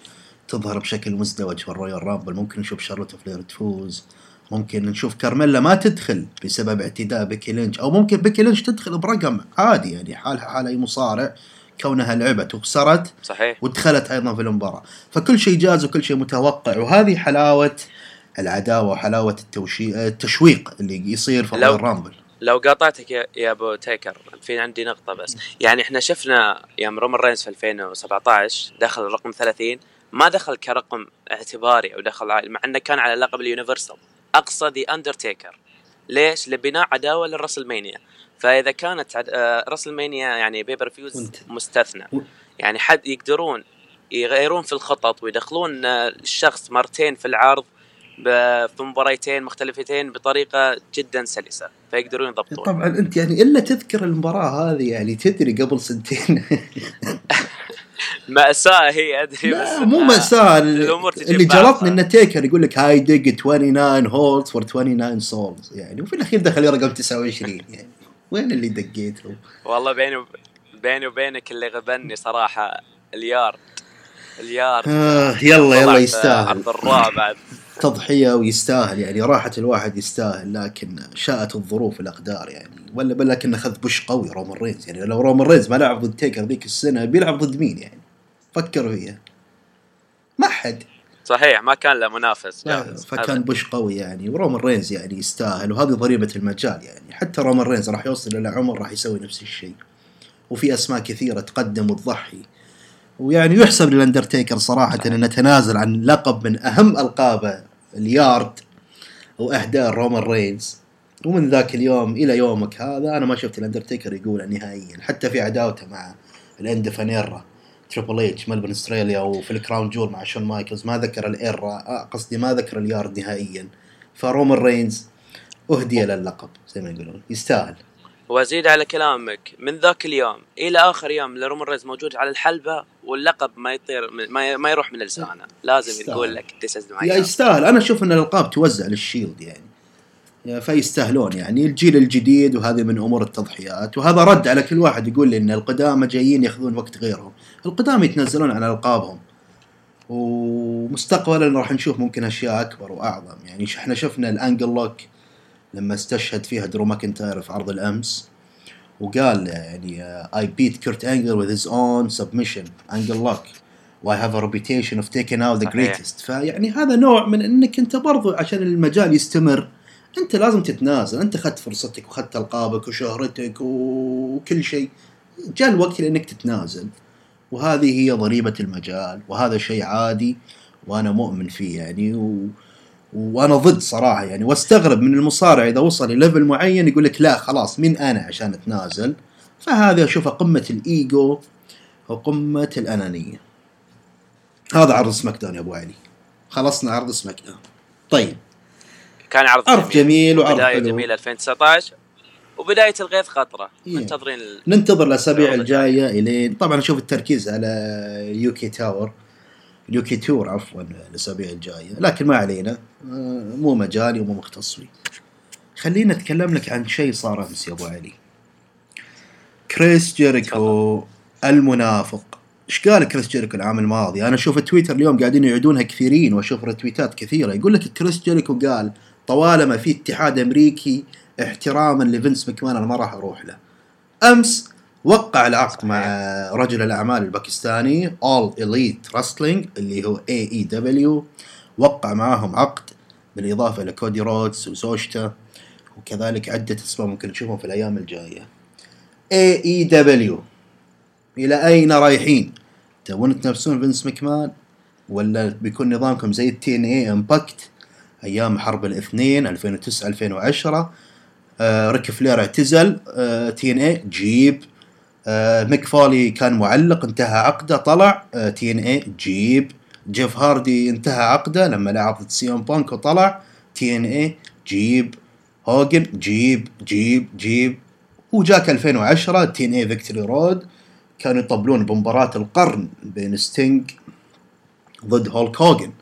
تظهر بشكل مزدوج في الرويال رامبل. ممكن نشوف شارلوت فلير تفوز. ممكن نشوف كارميلا ما تدخل بسبب اعتداء بيكي لينش أو ممكن بيكي لينش تدخل برقم عادي يعني حالها حال أي مصارع. كونها لعبت وخسرت صحيح. ودخلت أيضا في المباراة. فكل شيء جاز وكل شيء متوقع. وهذه حلاوة العداوة وحلاوة التوشي... التشويق اللي يصير في لو- الرويال رامبل. لو قاطعتك يا, يا أبو تيكر في عندي نقطة بس. يعني إحنا شفنا يوم رومان رينز في 2017 دخل الرقم 30 ما دخل كرقم اعتباري أو دخل عادي مع إنه كان على لقب ال Universal. أقصى ذا اندرتيكر ليش؟ لبناء عداوة للرسلمانيا. فإذا كانت عد... آه، رسلمانيا يعني pay-per-views مستثنى. يعني حد يقدرون يغيرون في الخطط ويدخلون آه، الشخص مرتين في العرض في مباريتين مختلفتين بطريقة جدا سلسة. فيقدرون يضبطون. طبعا أنت يعني إلا تذكر المباراة هذه يعني تدري قبل سنتين. مأساة هي أدري بس لا مو مأساة. الأمور تجي اللي. جلطني انه تيكر يقول لك I dig 29 holes for 29 souls يعني وفي الأخير دخل رقم 29 يعني. وين اللي دقيته؟ والله بيني وب... بيني وبينك اللي غبني صراحة ال yard. ال yard. آه يلا يلا يستاهل. عرض الرعب بعد. تضحية ويستاهل يعني راحة الواحد يستاهل لكن شاءت الظروف الأقدار يعني. ولا بل لكن أخذ push قوي رومان رينز. يعني لو رومان رينز ما لعب ضد تيكر ذيك السنة بيلعب ضد مين يعني؟ فكر فيها ما حد. صحيح ما كان له منافس جاهز فكان. push قوي يعني. ورومان رينز يعني يستاهل وهذه ضريبة المجال يعني. حتى رومان رينز راح يوصل إلى عمر راح يسوي نفس الشيء. وفي أسماء كثيرة تقدم وتضحي ويعني يحسب للأندرتيكر صراحة أنه تنازل عن لقب من أهم ألقابه اليارد وأهداء رومان رينز. ومن ذاك اليوم إلى يومك هذا أنا ما شفت الأندرتيكر يقول نهائيا حتى في عداوته مع ال end of an era تريبل اتش ملبورن استراليا وفي الكراون جويل مع شون مايكلز ما ذكر ال era. آه، قصدي ما ذكر اليارد نهائيا. فرومان رينز أهدي للقب زي ما يقولون يستاهل. وأزيد على كلامك. من ذاك اليوم إلى آخر يوم اللي رومان رينز موجود على الحلبة واللقب ما يطير ما, ما يروح من لسانه لازم. يقول لك. يستاهل. أنا أشوف أن الألقاب توزع للشيلد يعني. فيستاهلون يعني. الجيل الجديد وهذه من أمور التضحيات. وهذا رد على كل واحد يقول لي إن القدامى جايين ياخذون وقت غيرهم. القدامى يتنزلون على ألقابهم. ومستقبلا راح نشوف ممكن أشياء أكبر وأعظم يعني. إحنا شفنا ال Angle Lock لما استشهد فيها درو ماكنتاير في عرض الأمس وقال يعني I beat كرت انجل with his own submission. Angle Lock و I have a reputation of taking out the صحيح. greatest. فيعني هذا نوع من إنك أنت برضو عشان المجال يستمر أنت لازم تتنازل. أنت اخذت فرصتك واخذت ألقابك وشهرتك وكل شيء. جاء الوقت لإنك تتنازل. وهذه هي ضريبة المجال وهذا شيء عادي وأنا مؤمن فيه يعني. و... وأنا ضد صراحة يعني واستغرب من المصارع إذا وصل لل level معين يقول لك لا خلاص مين أنا عشان أتنازل؟ فهذا اشوفه قمة الإيجو وقمة الأنانية. هذا عرض SmackDown يا أبو علي. خلصنا عرض SmackDown. طيب. كان عرض عرض جميل. وعرض بداية جميلة 2019 وبداية الغيث قطرة. إيه. منتظرين ننتظر الأسابيع الجاية الين طبعا أشوف التركيز على UK tour. UK tour عفوا الأسابيع الجاية لكن ما علينا آه، مو مجالي ومو مختص فيه خلينا نتكلم لك عن شيء صار أمس يا أبو علي كريس جيريكو المنافق إيش قال كريس جيريكو العام الماضي؟ أنا أشوف تويتر اليوم قاعدين يعيدونها كثيرين وأشوف رتويتات كثيرة يقول لك كريس جيريكو قال طوالما في اتحاد أمريكي احتراما لفينس مكمان أنا ما راح أروح له. أمس وقع العقد مع رجل الأعمال الباكستاني All Elite Wrestling اللي هو AEW وقع معاهم عقد بالإضافة لكودي رودز وزوجته وكذلك عدة أسماء ممكن تشوفهم في الأيام الجاية. AEW إلى أين رايحين؟ تبون تنافسون فينس مكمان ولا بيكون نظامكم زي ال TNA Impact أيام حرب الاثنين 2009 2010 آه ريك فلير اعتزل آه TNA جيب ميك فولي كان معلق انتهى عقده طلع آه TNA جيب. جيف هاردي انتهى عقده لما لعب ضد سي إم بانك وطلع. TNA جيب. هوجن جيب جيب جيب. وجاك 2010 TNA Victory Road. كانوا يطبلون بمباراة القرن بين ستينج ضد هولك هوجن.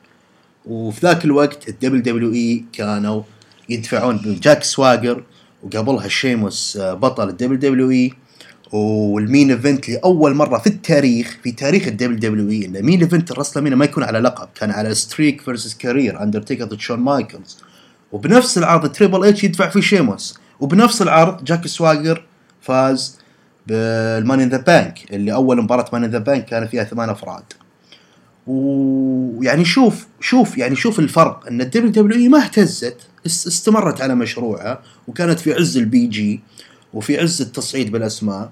وفي ذاك الوقت ال WWE كانوا يدفعون بجاك سواجر وقبلها شيموس آه، بطل ال WWE وال main event لأول مرة في التاريخ في تاريخ ال WWE إن main event ال WrestleMania ما يكون على لقب كان على streak versus career أندرتيكر ضد شون مايكلز. وبنفس العرض تريبل إتش يدفع فيه شيموس. وبنفس العرض جاك سواجر فاز بال Money in the Bank اللي أول مباراة Money in the Bank كان فيها ثمان أفراد. ويعني شوف شوف يعني شوف الفرق إن ال WWE ما اهتزت است- استمرت على مشروعها وكانت في عز ال PG. وفي عز التصعيد بالأسماء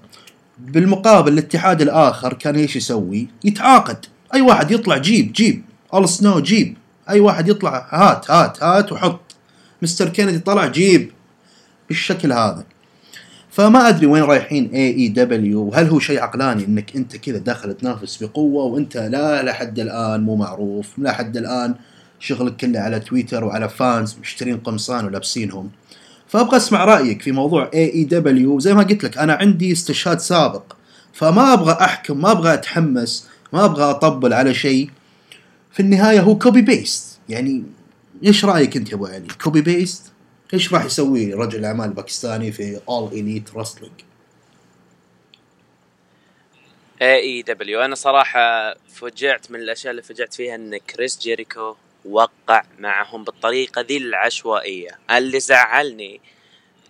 بالمقابل الاتحاد الآخر كان إيش يسوي؟ يتعاقد. أي واحد يطلع جيب جيب. ال سنو جيب. أي واحد يطلع هات هات هات وحط. مستر كينيدي طلع جيب. بالشكل هذا. فما أدري وين رايحين AEW وهل هو شيء عقلاني إنك أنت كذا داخل تنافس بقوة وأنت لا لحد الآن مو معروف لحد الآن شغلك كله على تويتر وعلى fans مشترين قمصان ولابسينهم. فابغى أسمع رأيك في موضوع AEW زي ما قلت لك أنا عندي استشهاد سابق فما أبغى أحكم ما أبغى أتحمس ما أبغى أطبل على شيء. في النهاية هو copy paste يعني إيش رأيك أنت يا أبو علي؟ copy paste إيش راح يسوي رجل الاعمال الباكستاني في All Elite Wrestling AEW أنا صراحة فجعت من الأشياء اللي فجعت فيها إن كريس جيريكو وقع معهم بالطريقة ذي العشوائية. اللي زعلني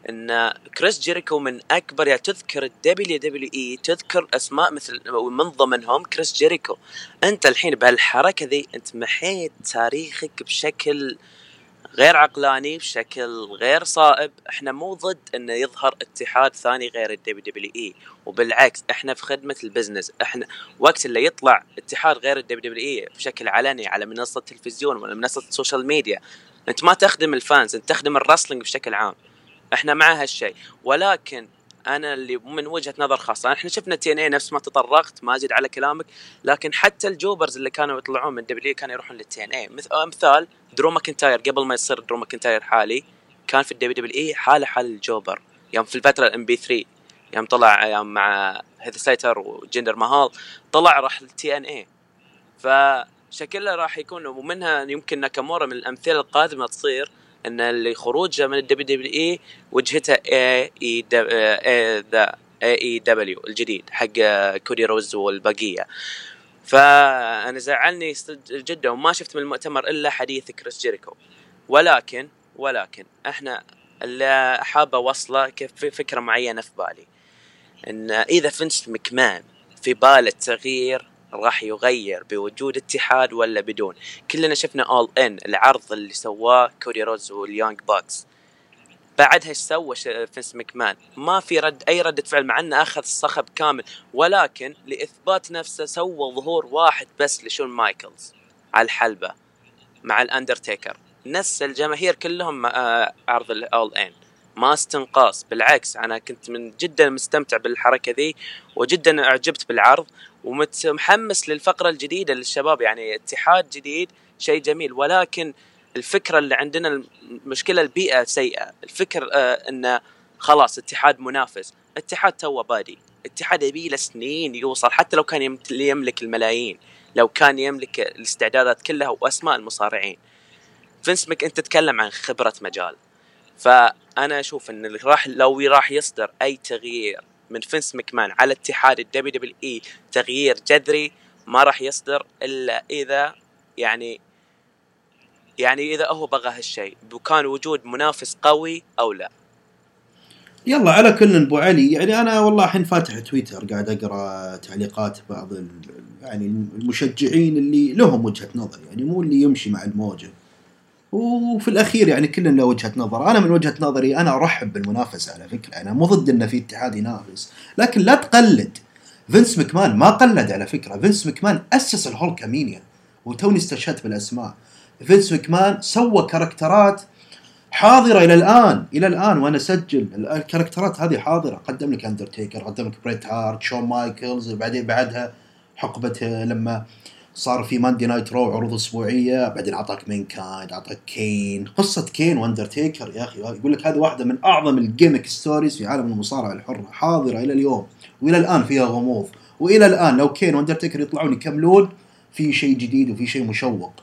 إن كريس جيريكو من أكبر يعني تذكر ال WWE تذكر أسماء مثل من ضمنهم كريس جيريكو. أنت الحين بهالحركة ذي أنت محيت تاريخك بشكل غير عقلاني بشكل غير صائب. إحنا مو ضد إنه يظهر اتحاد ثاني غير ال WWE وبالعكس إحنا في خدمة ال business. إحنا وقت اللي يطلع اتحاد غير ال WWE بشكل علني على منصة تلفزيون ولا منصة ال social media أنت ما تخدم ال fans أنت تخدم ال wrestling بشكل عام. إحنا مع هالشيء. ولكن أنا اللي من وجهة نظر خاصة إحنا شفنا TNA نفس ما تطرقت ما أزيد على كلامك لكن حتى ال jobbers اللي كانوا يطلعون من دبليو كانوا يروحون لل TNA مثال درو ماكنتاير قبل ما يصير درو ماكنتاير حالي كان في ال WWE حالة حال ال jobber. يوم في الفترة ال MB 3 يوم طلع يوم مع هيث سليتر وجندر ماهال طلع راح ال TNA فشكله راح يكون ومنها يمكن ناكامورا من الأمثلة القادمة تصير أن اللي خروجه من ال WWE وجهته اي اي ذا اي اي دبليو الجديد حق كودي رودز والبقية. فأنا زعلني جدا وما شفت من المؤتمر إلا حديث كريس جيريكو. ولكن ولكن إحنا اللي حابة اوصله فكرة معينة في بالي. إن إذا فنس مكمان في باله التغيير راح يغير بوجود اتحاد ولا بدون. كلنا شفنا اول ان العرض اللي سواه كودي روز وال Young Bucks بعدها إيش سوى فينس مكمان؟ ما في رد أي ردة فعل مع إنه أخذ الصخب كامل. ولكن لإثبات نفسه سوى ظهور واحد بس لشون مايكلز على الحلبة مع الأندرتيكر. نس الجماهير كلهم آه، عرض الأول ان ما استنقاص. بالعكس أنا كنت من جدا مستمتع بالحركة ذي وجدا أعجبت بالعرض. ومتحمس للفقرة الجديدة للشباب يعني اتحاد جديد شيء جميل. ولكن الفكرة اللي عندنا المشكلة البيئة سيئة. الفكر آه انه خلاص اتحاد منافس. اتحاد تو بادي. اتحاد يبي له سنين يوصل حتى لو كان يملك الملايين. لو كان يملك الاستعدادات كلها وأسماء المصارعين. فينس مك أنت تتكلم عن خبرة مجال. فأنا أشوف إن راح لو راح يصدر أي تغيير من فينس مكمان على اتحاد الدبليو دبليو إي. تغيير جذري ما راح يصدر إلا إذا يعني يعني إذا هو بغى هالشيء. وكان وجود منافس قوي أو لا؟ يلا على كل أبو علي. يعني أنا والله الحين فاتح تويتر قاعد أقرأ تعليقات بعض يعني المشجعين اللي لهم وجهة نظر. يعني مو اللي يمشي مع الموجة. وفي الأخير يعني كل له وجهة نظر. أنا من وجهة نظري أنا أرحب بالمنافسة على فكرة. أنا مو ضد انه في اتحاد ينافس. لكن لا تقلد. فينس مكمان ما قلد على فكرة. فينس مكمان أسس ال Hulkamania وتوني استشهدت بالأسماء. فينس مكمان سوى character ات حاضرة إلى الآن. إلى الآن وأنا أسجل. ال character ات هذه حاضرة. قدم لك أندرتيكر قدم لك بريت هارت شون مايكلز وبعدين بعدها حقبة لما صار في Monday Night Raw عروض أسبوعية بعدين أعطاك Mankind أعطاك كين قصة كين وأندرتيكر يا أخي يقول لك هذه واحدة من أعظم ال gimmick stories في عالم المصارعة الحرة حاضرة إلى اليوم. وإلى الآن فيها غموض. وإلى الآن لو كين وأندرتيكر يطلعون يكملون في شيء جديد وفي شيء مشوق.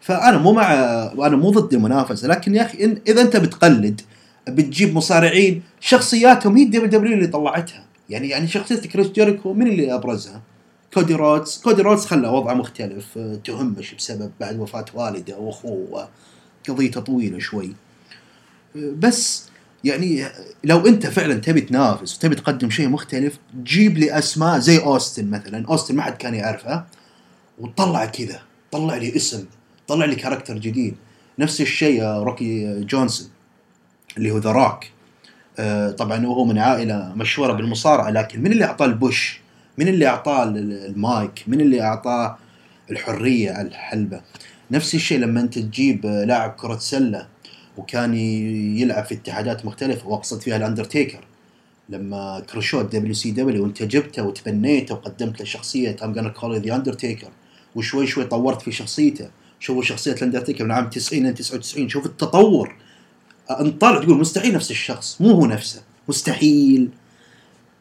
فأنا مو مع وأنا مو ضد المنافسة لكن يا أخي إن إذا أنت بتقلد بتجيب مصارعين شخصياتهم هي الدبليو دبليو اللي طلعتها. يعني يعني شخصيه كريس جيريكو من اللي أبرزها؟ كودي رودز. كودي رودز خلى وضعه مختلف. تهمش بسبب بعد وفاة والده وأخوه قضيته طويلة شوي. بس يعني لو أنت فعلا تبي تنافس وتبي تقدم شيء مختلف جيب لي أسماء زي أوستن مثلا. أوستن ما حد كان يعرفه. وطلع كذا. طلع لي اسم. طلع لي character جديد. نفس الشيء روكي جونسون اللي هو The Rock طبعا هو من عائلة مشهورة بالمصارعة لكن من اللي اعطاه ال push من اللي أعطاه المايك؟ من اللي أعطاه الحرية على الحلبة؟ نفس الشيء لما أنت تجيب لاعب كرة سلة وكان يلعب في اتحادات مختلفة وأقصد فيها الأندرتيكر. لما كرشوه WCW وأنت جبته وتبنيته وقدمت له شخصية I'm gonna call The Undertaker وشوي شوي طورت في شخصيته. شوفوا شخصية الأندرتيكر من عام 90 ل 99 شوف التطور. انطلع تقول مستحيل نفس الشخص مو هو نفسه. مستحيل.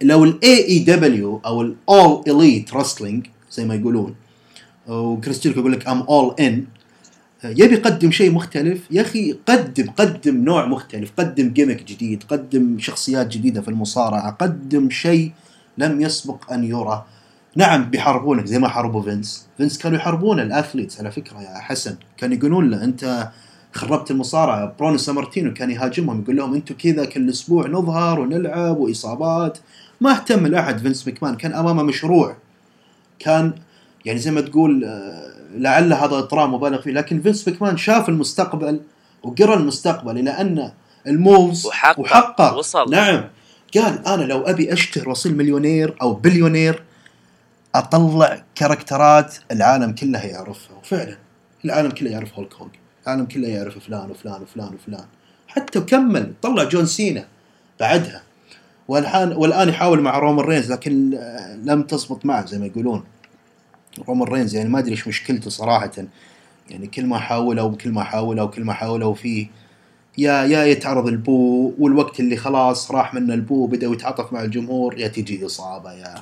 لو ال AEW أو ال All Elite Wrestling زي ما يقولون وكريس جيريكو يقول لك I'm all in يبي يقدم شيء مختلف يا أخي قدم قدم نوع مختلف قدم gimmick جديد قدم شخصيات جديدة في المصارعة قدم شيء لم يسبق أن يرى. نعم بيحاربونك زي ما حاربوا فينس. فينس كانوا يحاربون الأثليتس على فكرة يا حسن. كانوا يقولون له أنت خربت المصارعة. برونو سامرتينو كان يهاجمهم يقول لهم أنتم كذا كل أسبوع نظهر ونلعب وإصابات. ما اهتم لاحد فينس مكمان كان أمامه مشروع. كان يعني زي ما تقول آه، لعل هذا اطراء مبالغ فيه. لكن فينس مكمان شاف المستقبل وقرأ المستقبل إلى أن الموفز وحقق, وحقق. وصل. نعم. قال أنا لو أبي أشتهر وأصير مليونير أو بليونير أطلع character ات العالم كله يعرفها. وفعلا العالم كله يعرف هولك هوجن العالم كله يعرف فلان وفلان وفلان وفلان. حتى كمل طلع جون سينا بعدها. والان والآن يحاول مع رومان رينز لكن لم تزبط معه زي ما يقولون. رومان رينز يعني ما أدري إيش مشكلته صراحة. يعني كل ما حاوله وكل ما حاوله وكل ما حاوله وفيه يا يا يتعرض البو والوقت اللي خلاص راح من البو بدا يتعاطف مع الجمهور يا تجي إصابة يا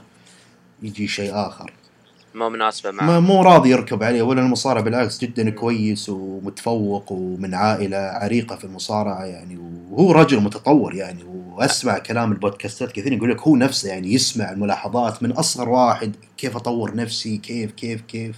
يجي شيء آخر. مو مناسبة ما معه مو راضي يركب عليه. ولا المصارع بالعكس جدا كويس ومتفوق ومن عائلة عريقة في المصارعة يعني. وهو رجل متطور يعني. وأسمع كلام البودكاستات كثير يقول لك هو نفسه يعني يسمع الملاحظات من أصغر واحد. كيف أطور نفسي؟ كيف كيف كيف؟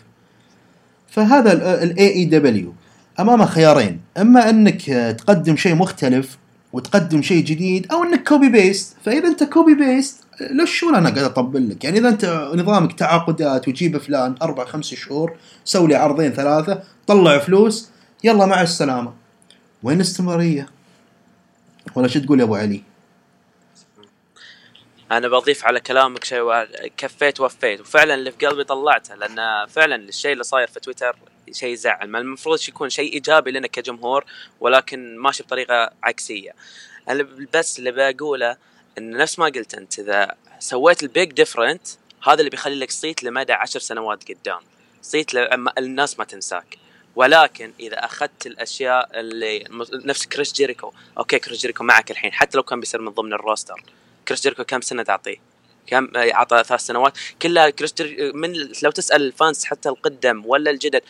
فهذا ال AEW امامه خيارين. إما أنك تقدم شيء مختلف وتقدم شيء جديد أو إنك copy paste فإذا أنت copy paste ليش شو أنا قاعد أطبل لك؟ يعني إذا أنت نظامك تعاقدات وتجيب فلان أربع خمس شهور سوي لي عرضين ثلاثة طلع فلوس يلا مع السلامة. وين الاستمراريه ولا شو تقول يا أبو علي؟ أنا بضيف على كلامك شيء كفيت وفيت وفعلا اللي في قلبي طلعته لأن فعلا الشيء اللي صاير في تويتر شيء يزعل ما المفروض يكون شيء إيجابي لنا كجمهور ولكن ماشي بطريقة عكسية. أنا بس اللي بقوله إن نفس ما قلت أنت إذا سويت ال big different هذا اللي بيخلي لك صيت لمدى عشر سنوات قدام. صيت لما الناس ما تنساك. ولكن إذا أخذت الأشياء اللي نفس كريس جيريكو okay كريس جيريكو معك الحين حتى لو كان بيصير من ضمن ال roster. كريس جيريكو كم سنة تعطيه؟ كم؟ أعطى ثلاث سنوات. كلها كريس من لو تسأل ال fans حتى القدم ولا الجدد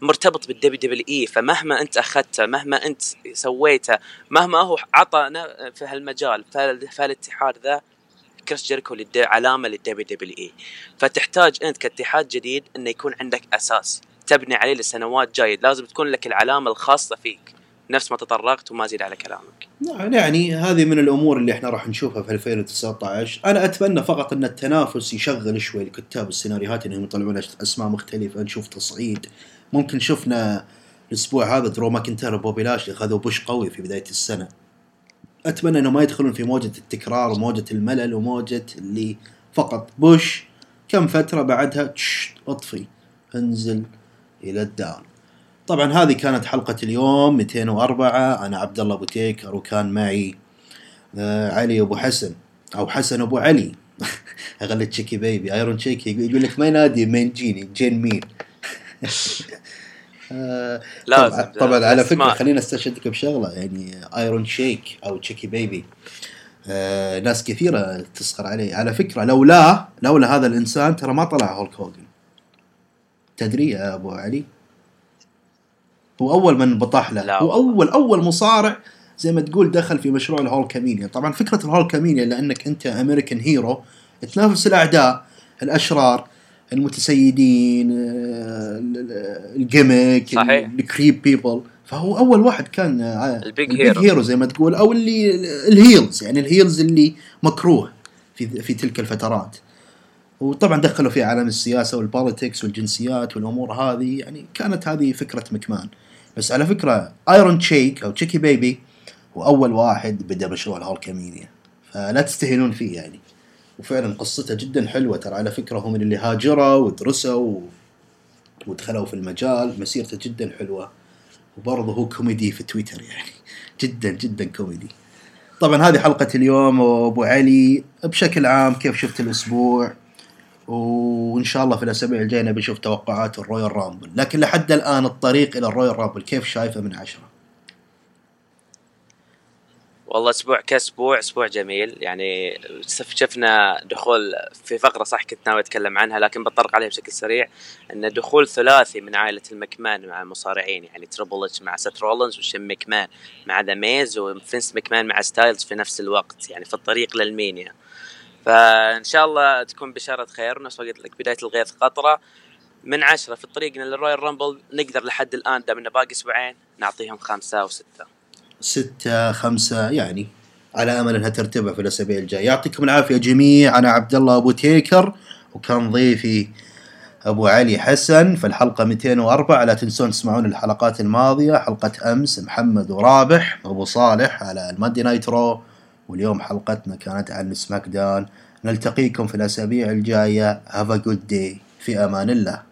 مرتبط بالدبليو دبليو إي فمهما أنت أخذته مهما أنت سويته مهما هو عطى في هالمجال فال- فالاتحاد ذا كريس جيريكو علامة للدبليو دبليو إي. فتحتاج أنت كاتحاد جديد إنه يكون عندك أساس تبني عليه لسنوات جاية لازم تكون لك العلامة الخاصة فيك. نفس ما تطرقت وما زيد على كلامك. نعم، يعني هذه من الأمور اللي إحنا راح نشوفها في 2019 أنا أتمنى فقط أن التنافس يشغل شوي لكتاب السيناريوهات إنهم يطلعون أسماء مختلفة نشوف تصعيد ممكن شفنا الأسبوع هذا درو ماكنتاير وبوبي لاشلي اخذوا push قوي في بداية السنة. أتمنى إنه ما يدخلون في موجة التكرار وموجة الملل وموجة اللي فقط push كم فترة بعدها أطفي انزل إلى ال down طبعا هذه كانت حلقة اليوم 204 أنا عبد الله أبو تيكر وكان معي آه علي أبو حسن أو حسن أبو علي. أغلط تشيكي بيبي أيرون تشيكي يقول لك ما ينادي مين جيني جين مين لازم طبعا, طبعا على فكرة اسماء. خلينا استشهدك بشغلة يعني ايرون شيك أو تشيكي بيبي آه ناس كثيرة تسخر عليه. على فكرة لولا لولا هذا الإنسان ترى ما طلع هولك هوجن. تدري يا أبو علي؟ هو أول من بطح له. هو. أول أول مصارع زي ما تقول دخل في مشروع ال Hulkamania طبعا فكرة ال Hulkamania لأنك أنت American hero تنافس الأعداء الأشرار المتسيدين آه، ال- ال- ال gimmick صحيح. ال creep people فهو أول واحد كان آه، ال big hero. hero زي ما تقول أو اللي ال heels يعني ال heels اللي مكروه في في تلك الفترات. وطبعا دخلوا في عالم السياسة وال politics والجنسيات والأمور هذه يعني كانت هذه فكرة مكمان. بس على فكرة ايرون تشيك أو تشيكي بيبي هو أول واحد بدأ مشروع ال Hulkamania فلا تستهينون فيه يعني. وفعلا قصته جدا حلوة. ترى على فكرة هم من اللي هاجروا ودرسوا. ودخلوا في المجال. مسيرته جدا حلوة. وبرضه هو كوميدي في تويتر يعني. جدا جدا كوميدي. طبعا هذه حلقة اليوم وابو علي. بشكل عام كيف شفت الأسبوع؟ وإن شاء الله في الأسابيع الجاية نبي نشوف توقعات الرويال رامبل. لكن لحد الآن الطريق إلى الرويال رامبل كيف شايفه من عشرة؟ والله أسبوع كأسبوع أسبوع جميل. يعني شف- شفنا دخول في فقرة صح كنت ناوي أتكلم عنها لكن بطرق عليها بشكل سريع إن دخول ثلاثي من عائلة المكمان مع المصارعين يعني تريبل اتش مع سيت رولنز وشين مكمان مع ذا ميز وفينس مكمان مع ستايلز في نفس الوقت يعني في الطريق للمينيا فإن شاء الله تكون بشارة خير. ونفس قلت لك بداية الغيث قطرة. من عشرة في طريقنا للرويال رامبل نقدر لحد الآن دام إنه باقي أسبوعين نعطيهم خمسة وستة ستة خمسة يعني على أمل أنها ترتفع في الأسابيع الجاية. يعطيكم العافية جميع أنا عبد الله أبو تيكر وكان ضيفي أبو علي حسن. في الحلقة 204 لا تنسون تسمعون الحلقات الماضية. حلقة أمس محمد ورابح أبو صالح على الماندي نايت رو. واليوم حلقتنا كانت عن سماك داون. نلتقيكم في الأسابيع الجاية. have good day في أمان الله.